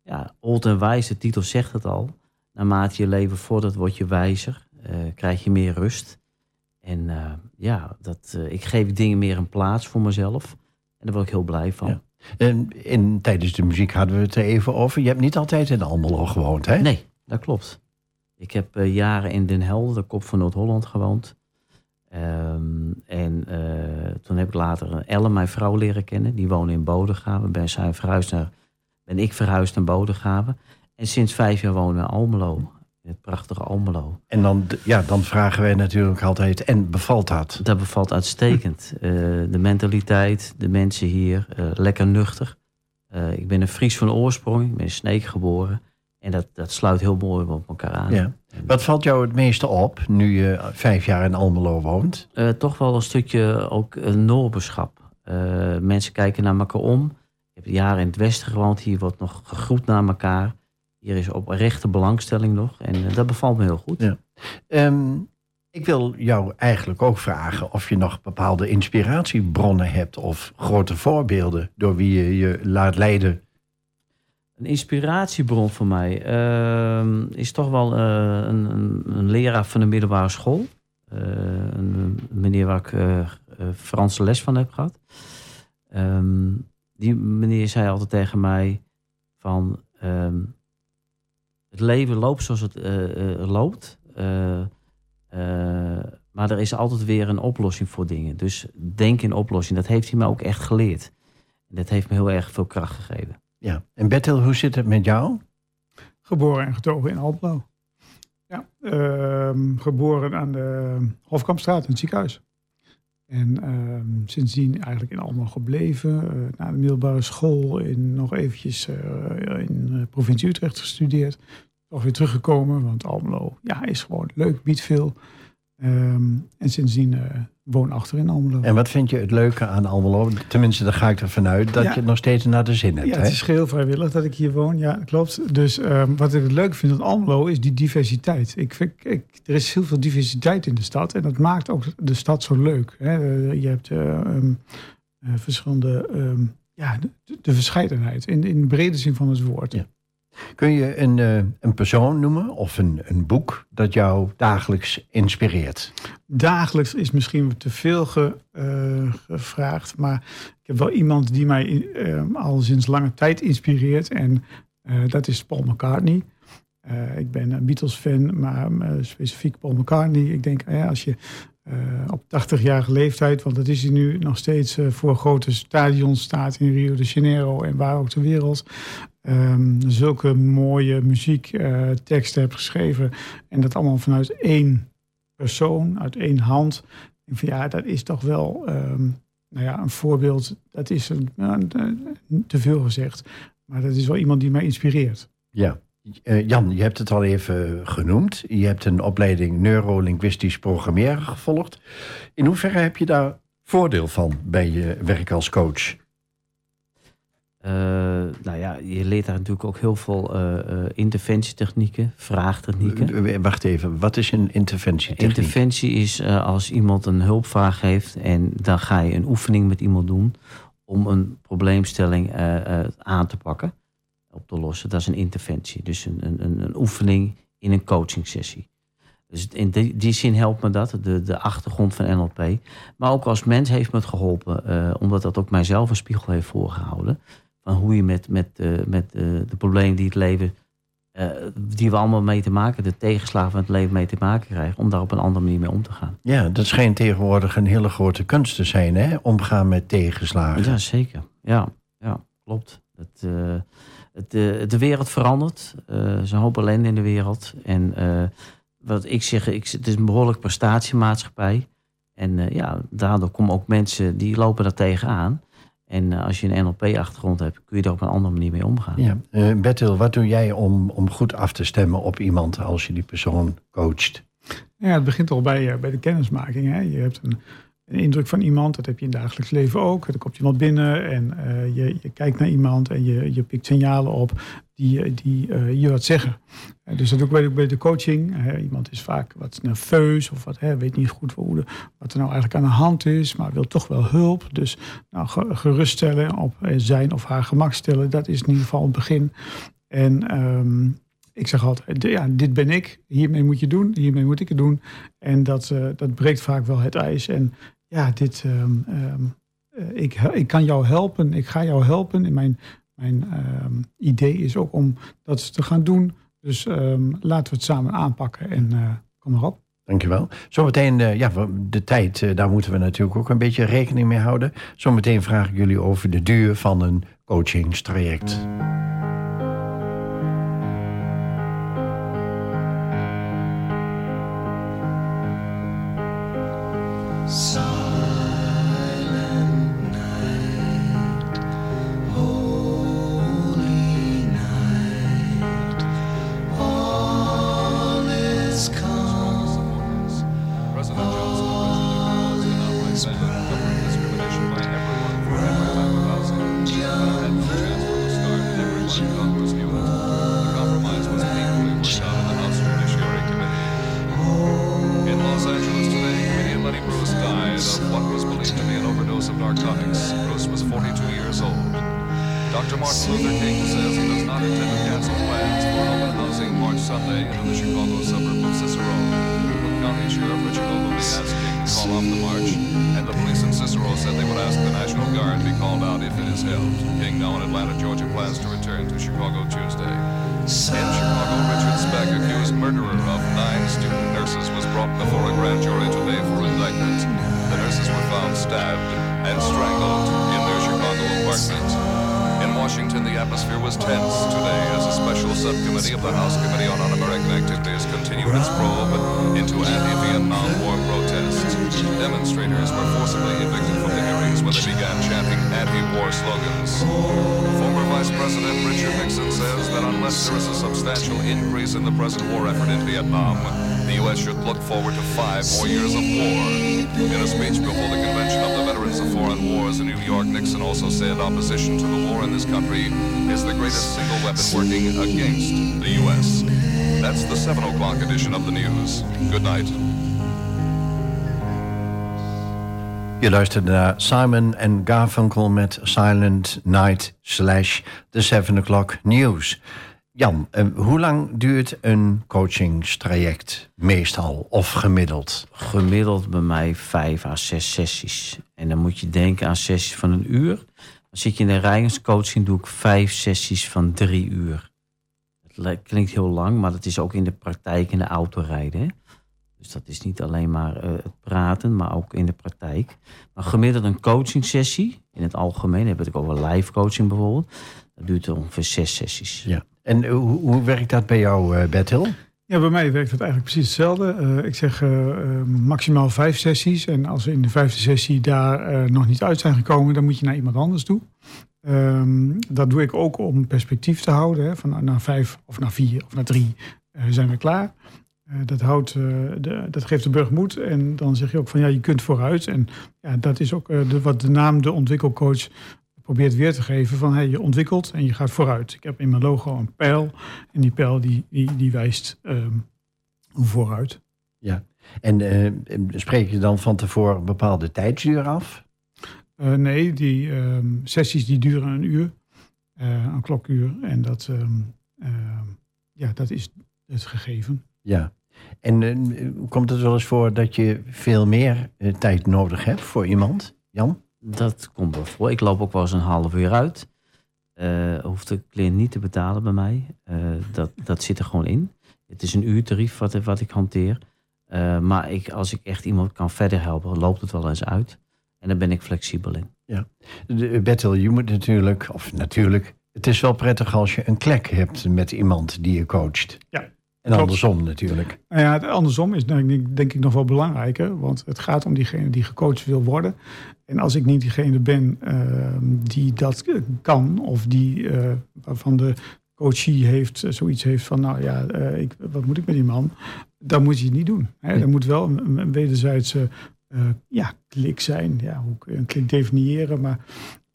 ja, old en wijs, de titel zegt het al. Naarmate je leven vordert, word je wijzer. eh, krijg je meer rust. En eh, ja, dat, eh, ik geef dingen meer een plaats voor mezelf. En daar word ik heel blij van.
Ja. En in, tijdens de muziek hadden we het er even over. Je hebt niet altijd in Almelo gewoond, hè?
Nee, dat klopt. Ik heb jaren in Den Helder, de kop van Noord-Holland, gewoond. Ehm, en toen heb ik later Elle, mijn vrouw, leren kennen. Die woonde in Bodegraven. Ben, zij verhuisd naar, ben ik verhuisd naar Bodegraven. En sinds vijf jaar wonen we in Almelo. In het prachtige Almelo.
En dan, ja, dan vragen wij natuurlijk altijd, en bevalt dat?
Dat bevalt uitstekend. Eh, de mentaliteit, de mensen hier, eh, lekker nuchter. Eh, ik ben een Fries van oorsprong, ik ben in Sneek geboren. En dat, dat sluit heel mooi op elkaar aan.
Ja. Wat valt jou het meeste op, nu je vijf jaar in Almelo woont?
Toch wel een stukje ook een mensen kijken naar elkaar om. Ik heb jaren in het westen gewoond. Hier wordt nog gegroet naar elkaar. Hier is oprechte belangstelling nog. En eh, dat bevalt me heel goed.
Ja. Ehm, ik wil jou eigenlijk ook vragen of je nog bepaalde inspiratiebronnen hebt of grote voorbeelden door wie je je laat leiden.
Een inspiratiebron voor mij ehm, is toch wel eh, een, een, een leraar van de middelbare school. Eh, een, meneer waar ik Franse les van heb gehad. Ehm, die meneer zei altijd tegen mij van... het leven loopt zoals het eh, eh, loopt. Eh, eh, maar er is altijd weer een oplossing voor dingen. Dus denk in oplossing. Dat heeft hij me ook echt geleerd. En dat heeft me heel erg veel kracht gegeven.
Ja. En Bertel, hoe zit het met jou?
Geboren en getogen in Alplo. Ja, ehm, geboren aan de Hofkampstraat in het ziekenhuis. En ehm, sindsdien eigenlijk in Almelo gebleven. eh, na de middelbare school in, nog eventjes eh, in de provincie Utrecht gestudeerd. Toch weer teruggekomen, want Almelo ja, is gewoon leuk, biedt veel. Ehm, en sindsdien eh, woon achter in Almelo.
En wat vind je het leuke aan Almelo? Tenminste, daar ga ik ervan uit dat
Ja.
je het nog steeds naar de zin hebt.
Ja,
hè?
het is geheel vrijwillig dat ik hier woon. Ja, klopt. Dus ehm, wat ik het leuk vind aan Almelo is die diversiteit. Ik vind, ik, er is heel veel diversiteit in de stad. En dat maakt ook de stad zo leuk. Hè. Eh, Je hebt eh, ehm, eh, verschillende... ehm, ja, de, de verscheidenheid. In, in de brede zin van het woord.
Ja. Kun je een, eh, een persoon noemen of een, een boek dat jou dagelijks inspireert?
Dagelijks is misschien te veel eh, gevraagd. Maar ik heb wel iemand die mij eh, al sinds lange tijd inspireert. En dat is Paul McCartney. Ik ben een Beatles-fan, maar specifiek Paul McCartney. Ik denk, als je op 80-jarige leeftijd, want dat is hij nu nog steeds eh, voor grote stadions staat in Rio de Janeiro en waar ook ter wereld. ehm, zulke mooie muziekteksten hebt geschreven. En dat allemaal vanuit één persoon, uit één hand. Ja, dat is toch wel ehm, nou ja, een voorbeeld. Dat is een- te veel gezegd. Maar dat is wel iemand die mij inspireert.
Ja. Eh, Jan, je hebt het al even genoemd. Je hebt een opleiding neurolinguistisch programmeren gevolgd. In hoeverre heb je daar voordeel van bij je werk als coach?
Eh, nou ja, je leert daar natuurlijk ook heel veel eh, interventietechnieken, vraagtechnieken.
Wacht even, wat is een interventietechniek?
Interventie is als iemand een hulpvraag heeft en dan ga je een oefening met iemand doen om een probleemstelling aan te pakken, op te lossen. Dat is een interventie. Dus een, een, een, een oefening in een coachingsessie. Dus in die, die zin helpt me dat, de, de achtergrond van NLP. Maar ook als mens heeft me het geholpen, eh, omdat dat ook mijzelf een spiegel heeft voorgehouden. Van hoe je met, met, eh, met eh, de problemen die het leven die we allemaal mee te maken, de tegenslagen van het leven mee te maken krijgen, om daar op een andere manier mee om te gaan.
Ja, dat schijnt tegenwoordig een hele grote kunst te zijn, hè? Omgaan met tegenslagen.
Ja, zeker. Ja, ja klopt. Het, het, eh, de wereld verandert. Eh, er is een hoop ellende in de wereld. En eh, wat ik zeg, ik, het is een behoorlijk prestatiemaatschappij. En eh, ja, daardoor komen ook mensen die lopen daar tegenaan. En als je een NLP-achtergrond hebt, kun je daar op een andere manier mee omgaan.
Ja. Eh, Bertil, wat doe jij om, om goed af te stemmen op iemand als je die persoon coacht?
Ja, het begint al bij, bij de kennismaking. Hè. Je hebt een, een indruk van iemand, dat heb je in het dagelijks leven ook. Er komt iemand binnen en eh, je, je kijkt naar iemand en je, je pikt signalen op die, eh, die eh, je wat zeggen. Dus dat ook bij de, bij de coaching. Iemand is vaak wat nerveus of wat, weet niet goed hoe wat er nou eigenlijk aan de hand is, maar wil toch wel hulp. Dus nou, ge- geruststellen, op zijn of haar gemak stellen, dat is in ieder geval het begin. En ehm, ik zeg altijd, ja, dit ben ik, hiermee moet je doen, hiermee moet ik het doen. En dat, eh, dat breekt vaak wel het ijs. En ja, dit, ehm, ehm, eh, ik, ik kan jou helpen, ik ga jou helpen. En mijn, mijn ehm, idee is ook om dat te gaan doen. Dus ehm, laten we het samen aanpakken en eh, kom maar op.
Dankjewel. Zometeen, eh, ja, de tijd, daar moeten we natuurlijk ook een beetje rekening mee houden. Zometeen vraag ik jullie over de duur van een coachingstraject.
Silent
anti-war slogans. Former Vice President Richard Nixon says that unless there is a substantial increase in the present war effort in Vietnam, the U.S. should look forward to five more years of war. In a speech before the Convention of the Veterans of Foreign Wars in New York, Nixon also said opposition to the war in this country is the greatest single weapon working against the U.S. That's the 7 o'clock edition of the news. Good night.
Je luisterde naar Simon en Garfunkel met Silent Night slash The 7 O'Clock News. Jan, eh, hoe lang duurt een coachingstraject meestal of gemiddeld?
Gemiddeld bij mij vijf à zes sessies. En dan moet je denken aan sessies van een uur. Dan zit je in de rijdingscoaching, doe ik vijf sessies van drie uur. Li- klinkt heel lang, maar dat is ook in de praktijk in de autorijden. Hè? Dus dat is niet alleen maar eh, het praten, maar ook in de praktijk. Maar gemiddeld een coaching sessie, in het algemeen, heb ik over live coaching bijvoorbeeld. Dat duurt ongeveer zes sessies.
Ja. En eh, hoe, hoe werkt dat bij jou, eh Bertil?
Ja, bij mij werkt het eigenlijk precies hetzelfde. Eh, ik zeg maximaal vijf sessies. En als we in de vijfde sessie daar eh, nog niet uit zijn gekomen, dan moet je naar iemand anders toe. Ehm, dat doe ik ook om perspectief te houden. Hè, van na vijf of na vier of na drie eh, zijn we klaar. Eh, dat, houdt, eh, de, dat geeft de burg moed. En dan zeg je ook van ja, je kunt vooruit. En ja, dat is ook eh, de, wat de naam de ontwikkelcoach probeert weer te geven. Van hey, je ontwikkelt en je gaat vooruit. Ik heb in mijn logo een pijl. En die pijl die, die, die wijst ehm, vooruit.
Ja. En spreek je dan van tevoren een bepaalde tijdsduur af?
Nee, die ehm, sessies die duren een uur, eh, een klokuur. En dat, ehm, ja, dat is het gegeven.
Ja. En eh, komt het wel eens voor dat je veel meer eh, tijd nodig hebt voor iemand? Jan?
Dat komt wel voor. Ik loop ook wel eens een half uur uit. Eh hoeft de cliënt niet te betalen bij mij. Eh, dat, dat zit er gewoon in. Het is een uurtarief wat, wat ik hanteer. Eh, maar ik, als ik echt iemand kan verder helpen, loopt het wel eens uit. En daar ben ik flexibel in.
De, Bertil, je moet natuurlijk, of natuurlijk, het is wel prettig als je een klek hebt met iemand die je coacht.
Ja,
En
klopt.
andersom natuurlijk.
Nou ja, het andersom is denk ik, denk ik nog wel belangrijker. Want het gaat om diegene die gecoacht wil worden. En als ik niet diegene ben ehm, die dat kan, of die eh, waarvan de coachie heeft, eh, zoiets heeft van, nou ja, eh, ik, wat moet ik met die man? Dan moet je het niet doen. Hè? Er moet wel een, een wederzijdse ja, klik zijn. Ja, hoe kun je een klik definiëren? Maar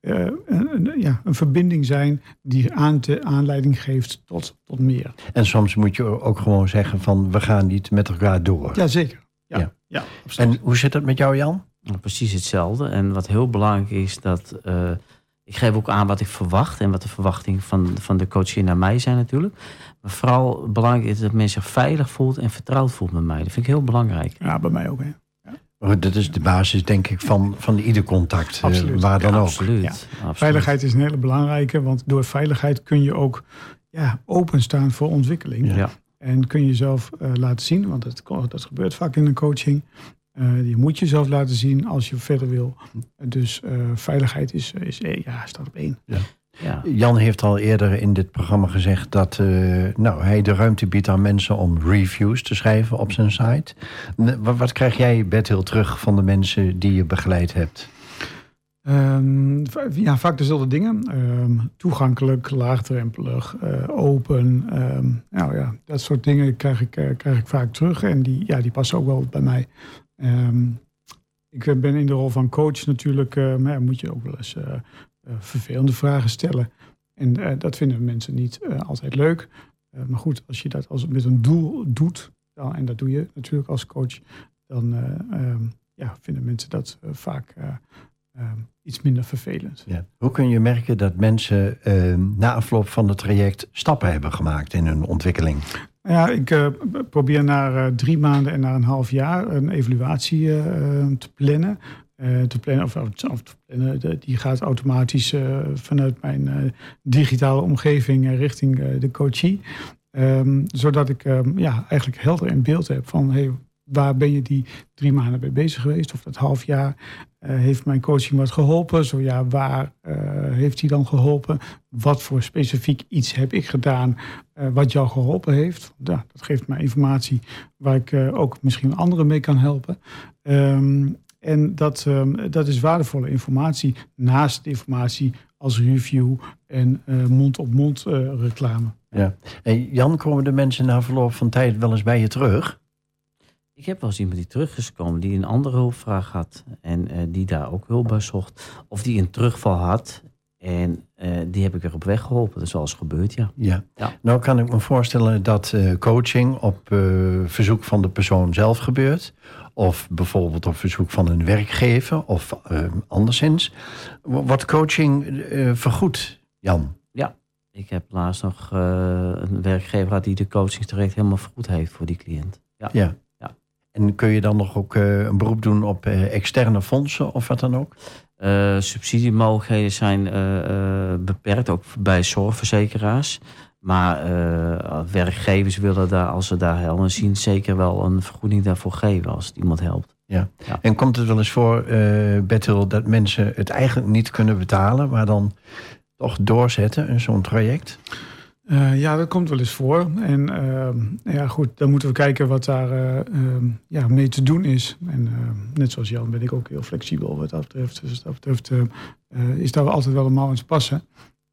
eh, een, een- ja, een verbinding zijn die aan te, aanleiding geeft tot, tot meer.
En soms moet je ook gewoon zeggen van we gaan niet met elkaar door.
Jazeker. Ja,
Ja.
ja.
En hoe zit het met jou Jan?
Nou, Precies hetzelfde. En wat heel belangrijk is, dat eh, ik geef ook aan wat ik verwacht en wat de verwachtingen van, van de coach naar mij zijn natuurlijk. Maar vooral belangrijk is dat men zich veilig voelt en vertrouwd voelt met mij. Dat vind ik heel belangrijk.
Ja, bij mij ook. Hè.
Oh, Dat is de basis denk ik van, van ieder contact, eh,
Absoluut.
waar dan
Ja,
ook.
Absoluut.
Ja.
absoluut.
Veiligheid is een hele belangrijke, want door veiligheid kun je ook ja, openstaan voor ontwikkeling.
Ja.
En kun je jezelf eh, laten zien, want dat, dat gebeurt vaak in een coaching. Eh, je moet jezelf laten zien als je verder wil. Dus eh, veiligheid is, is ja, staat op één.
Ja.
Jan heeft al eerder in dit programma gezegd dat eh, nou, hij de ruimte biedt aan mensen om reviews te schrijven op zijn site. Wat, wat krijg jij, Bertil, terug van de mensen die je begeleid hebt?
Ehm, ja, vaak dezelfde dingen. Ehm, toegankelijk, laagdrempelig, eh, open. ehm, nou ja, dat soort dingen krijg ik, eh, krijg ik vaak terug. En die, ja, die passen ook wel bij mij. Ehm, ik ben in de rol van coach natuurlijk. eh, maar ja, moet je ook wel eens vervelende vragen stellen. En eh, dat vinden mensen niet eh, altijd leuk. Eh, maar goed, als je dat als, met een doel doet, dan, en dat doe je natuurlijk als coach, dan eh, ehm, ja, vinden mensen dat eh, vaak eh, ehm, iets minder vervelend.
Ja. Hoe kun je merken dat mensen eh, na afloop van het traject stappen hebben gemaakt in hun ontwikkeling?
Ja, ik eh, probeer na eh, drie maanden en na een half jaar een evaluatie eh, eh, te plannen. Eh, te plannen of, die gaat automatisch eh, vanuit mijn eh, digitale omgeving richting de coachie. Ehm, zodat ik ehm, ja, eigenlijk helder in beeld heb van hey, waar ben je die drie maanden mee bezig geweest? Of dat half jaar? Heeft mijn coaching wat geholpen? Zo ja, waar heeft hij dan geholpen? Wat voor specifiek iets heb ik gedaan wat jou geholpen heeft? Ja, dat geeft mij informatie waar ik ook misschien anderen mee kan helpen. Ehm, en dat, ehm, dat is waardevolle informatie naast de informatie als review en eh, mond-op-mond eh, reclame.
Ja. En Jan, komen de mensen na verloop van tijd wel eens bij je terug?
Ik heb wel eens iemand die terug is gekomen die een andere hulpvraag had. En eh, die daar ook hulp bij zocht. Of die een terugval had. En eh, die heb ik weer op weg geholpen. Dat is wel eens gebeurd, ja.
Ja.
Ja.
Nou kan ik me voorstellen dat eh, coaching op eh, verzoek van de persoon zelf gebeurt. Of bijvoorbeeld op verzoek van een werkgever of eh, anderszins. W- Wordt coaching vergoed, Jan?
Ik heb laatst nog een werkgever gehad die de coachingstraject helemaal vergoed heeft voor die cliënt. Ja.
Ja.
Ja.
En kun je dan nog ook een beroep doen op externe fondsen of wat dan ook?
Eh, subsidiemogelijkheden zijn eh, eh, beperkt, ook bij zorgverzekeraars. Maar werkgevers willen daar, als ze daar helpen zien, zeker wel een vergoeding daarvoor geven als het iemand helpt.
En komt het wel eens voor, Bertil, dat mensen het eigenlijk niet kunnen betalen, maar dan toch doorzetten in zo'n traject?
Eh, ja, dat komt wel eens voor. En ehm, ja, goed, dan moeten we kijken wat daar eh, ehm, ja, mee te doen is. En net zoals Jan ben ik ook heel flexibel wat dat betreft. Dus wat dat betreft eh, eh, is daar altijd wel een mouw aan te passen.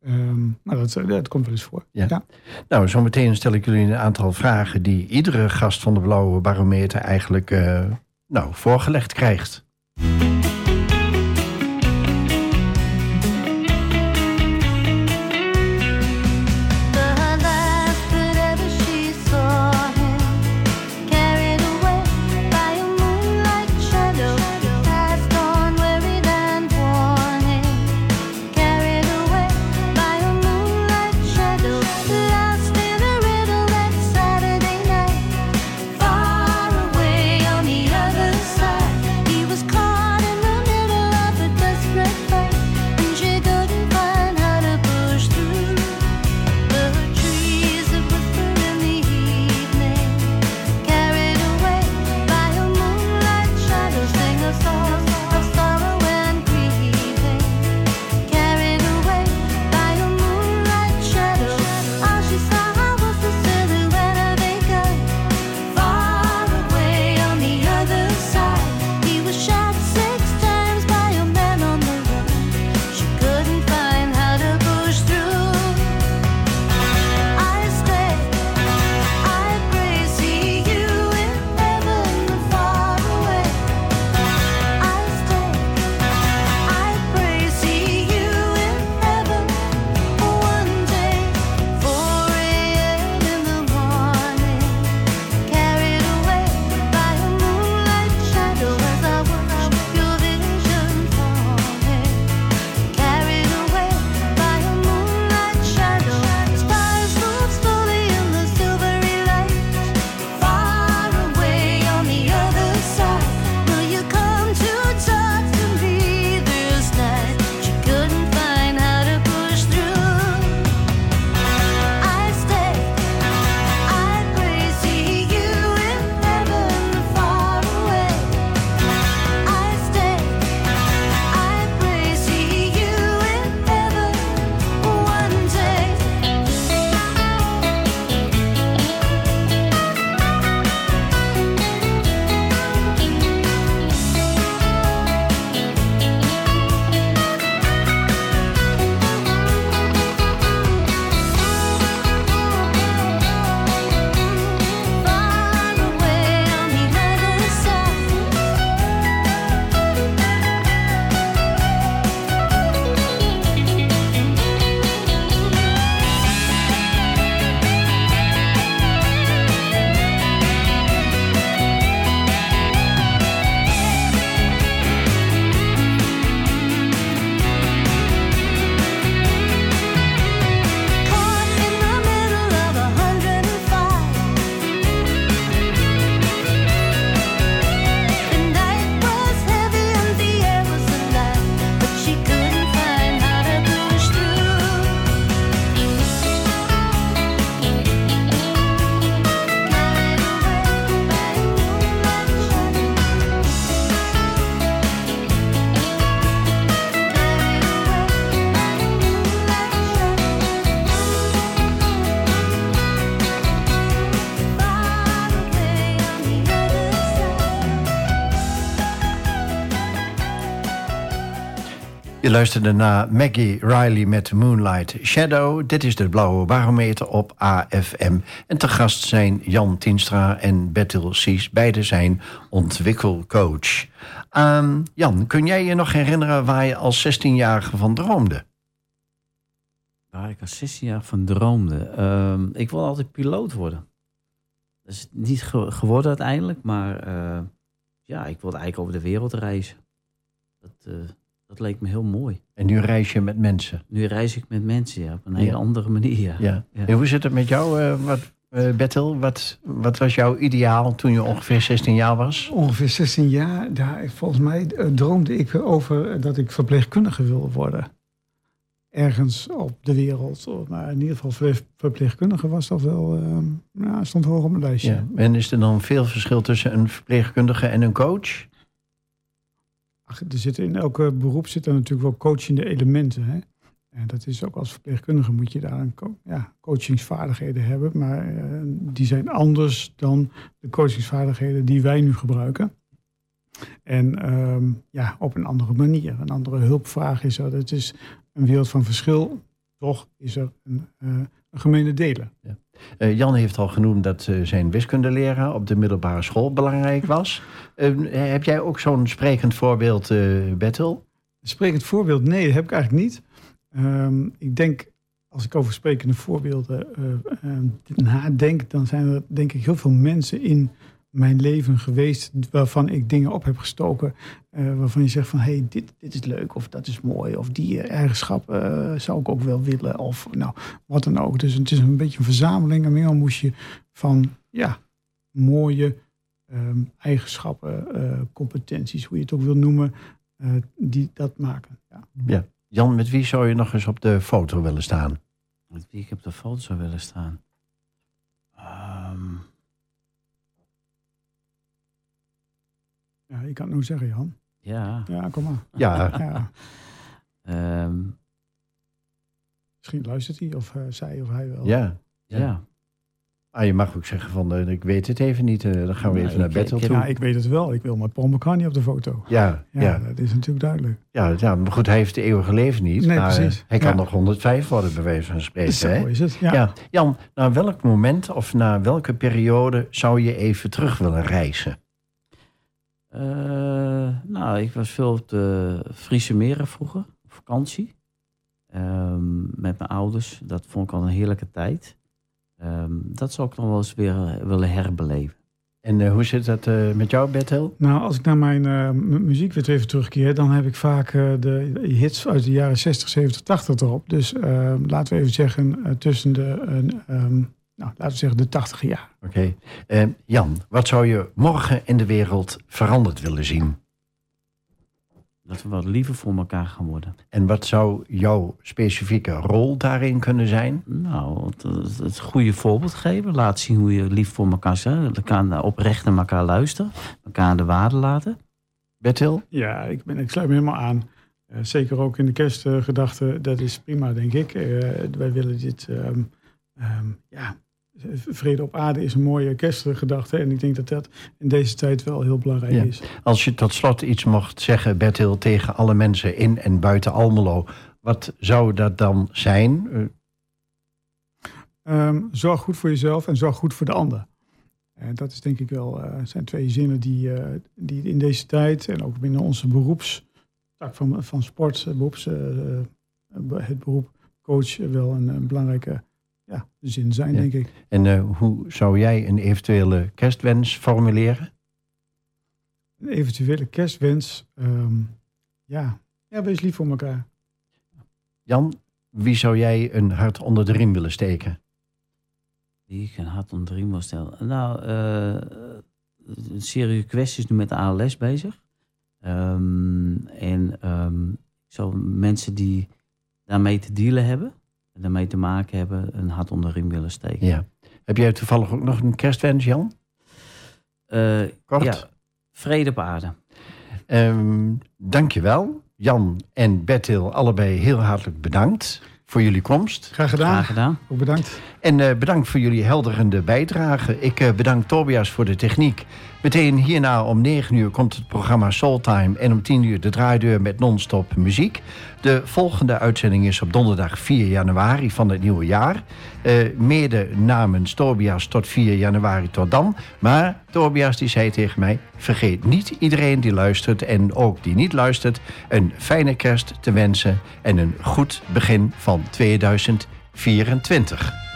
Ehm, maar dat, eh, dat komt wel eens voor.
Ja. Nou, zometeen stel ik jullie een aantal vragen die iedere gast van de Blauwe Barometer eigenlijk eh, nou, voorgelegd krijgt. Je luisterde naar Maggie Riley met Moonlight Shadow. Dit is de Blauwe Barometer op AFM. En te gast zijn Jan Tienstra en Bertil Sies. Beide zijn ontwikkelcoach. Ehm, Jan, kun jij je nog herinneren waar je als 16-jarige van droomde?
Waar ik als 16 jaar van droomde. Ehm, ik wilde altijd piloot worden. Dat is niet ge- geworden uiteindelijk, maar eh, ja, ik wilde eigenlijk over de wereld reizen. Dat, eh, dat leek me heel mooi.
En nu reis je met mensen.
Nu reis ik met mensen ja, op een hele andere manier. Ja.
Ja. En hoe zit het met jou, eh, wat, eh, Bertil? Wat, wat was jouw ideaal toen je ongeveer 16 jaar was?
Ongeveer 16 jaar, daar, volgens mij eh, droomde ik erover eh, dat ik verpleegkundige wilde worden. Ergens op de wereld. Maar in ieder geval verpleeg- verpleegkundige was dat wel, nou, stond hoog op mijn lijstje.
Ja. En is er dan veel verschil tussen een verpleegkundige en een coach?
Ach, er zitten in elke beroep zitten natuurlijk wel coachende elementen. Hè? En dat is ook als verpleegkundige moet je daar een ja, coachingsvaardigheden hebben. Maar eh, die zijn anders dan de coachingsvaardigheden die wij nu gebruiken. En ehm, ja, op een andere manier. Een andere hulpvraag is er. Het is een wereld van verschil. Toch is er een, eh, een gemene delen.
Eh, Jan heeft al genoemd dat eh, zijn wiskundeleraar op de middelbare school belangrijk was. Heb jij ook zo'n sprekend voorbeeld, Bertil?
Sprekend voorbeeld, nee, dat heb ik eigenlijk niet. Ehm, ik denk, als ik over sprekende voorbeelden nadenk, dan zijn er denk ik heel veel mensen in mijn leven geweest waarvan ik dingen op heb gestoken. eh, waarvan je zegt van, hé, hey, dit, dit is leuk of dat is mooi. Of die eigenschap eh, zou ik ook wel willen. Of nou, wat dan ook. Dus het is een beetje een verzameling, een mengelmoesje van, ja, mooie ehm, eigenschappen, eh, competenties, hoe je het ook wil noemen, eh, die dat maken. Ja.
Jan, met wie zou je nog eens op de foto willen staan?
Met wie ik op de foto zou willen staan. Ehm,
ja, ik kan het nou zeggen, Jan.
ja.
Ja, kom maar.
Ja,
Ja,
ehm,
misschien luistert hij of eh, zij of hij wel.
ja.
ja.
Ah, je mag ook zeggen van, eh, ik weet het even niet. eh, dan gaan we
Nee,
even naar
ik-
Bertil
ik heb-
toe.
Ja, ik weet het wel. Ik wil met Paul McCartney op de foto.
Ja,
Ja,
ja,
dat is natuurlijk duidelijk.
ja, ja, maar goed, hij heeft de eeuwige leven niet.
Nee,
maar
precies.
hij kan
Ja.
nog 105 worden, bij wijze van spreken.
Zo
hè?
is het. Ja.
Ja. Jan, naar welk moment of naar welke periode zou je even terug willen reizen?
Eh, nou, ik was veel op de Friese meren vroeger, op vakantie. Ehm, met mijn ouders. Dat vond ik al een heerlijke tijd. Ehm, dat zou ik nog wel eens weer eh, willen herbeleven.
En eh, hoe zit dat eh, met jou, Bertel?
Nou, als ik naar mijn eh, mu- muziek weer even terugkeer, dan heb ik vaak eh, de hits uit de jaren 60, 70, 80 erop. Dus eh, laten we even zeggen tussen de, ehm, nou, laten we zeggen de 80 jaar.
Oké. Eh, Jan, wat zou je morgen in de wereld veranderd willen zien?
Dat we wat liever voor elkaar gaan worden.
En wat zou jouw specifieke rol daarin kunnen zijn?
Nou, het, goede voorbeeld geven. Laat zien hoe je lief voor elkaar bent. Elkaar oprecht naar elkaar luisteren. Elkaar de waarde laten.
Bertil?
Ja, ik, ben, ik sluit me helemaal aan. Eh, zeker ook in de kerstgedachte, dat is prima, denk ik. Eh, wij willen dit, ehm, ehm, ja, vrede op aarde is een mooie kerstgedachte. En ik denk dat dat in deze tijd wel heel belangrijk
Ja.
is.
Als je tot slot iets mocht zeggen, Bertil, tegen alle mensen in en buiten Almelo, wat zou dat dan zijn? Eh,
Ehm, zorg goed voor jezelf en zorg goed voor de ander. En dat is denk ik wel, eh, zijn twee zinnen die, eh, die in deze tijd en ook binnen onze beroepstak van, van sport, eh, beroeps, eh, eh, het beroep coach wel een, een belangrijke ja, zin zijn,
Ja.
denk ik.
En eh, hoe zou jij een eventuele kerstwens formuleren?
Een eventuele kerstwens, ehm, ja. ja, wees lief voor elkaar.
Jan, wie zou jij een hart onder de riem willen steken?
Die ik een hart onder de riem wil stellen. Nou, eh een serieuze kwestie is nu met de ALS bezig. Ehm, en ehm, ik zou mensen die daarmee te dealen hebben, en daarmee te maken hebben, een hart onder de riem willen steken.
Ja. Heb jij toevallig ook nog een kerstwens, Jan?
Eh,
Kort.
ja, vrede op aarde.
Ehm dankjewel. Jan en Bertil, allebei heel hartelijk bedankt voor jullie komst.
Graag gedaan.
Graag gedaan.
Ook bedankt.
En eh, bedankt voor jullie helderende bijdrage. Ik eh, bedank Tobias voor de techniek. Meteen hierna om 9 uur komt het programma Soultime... en om 10 uur de draaideur met non-stop muziek. De volgende uitzending is op donderdag 4 januari van het nieuwe jaar. Eh, mede namens Tobias tot 4 januari tot dan. Maar Tobias die zei tegen mij... vergeet niet iedereen die luistert en ook die niet luistert... een fijne kerst te wensen en een goed begin van 2024.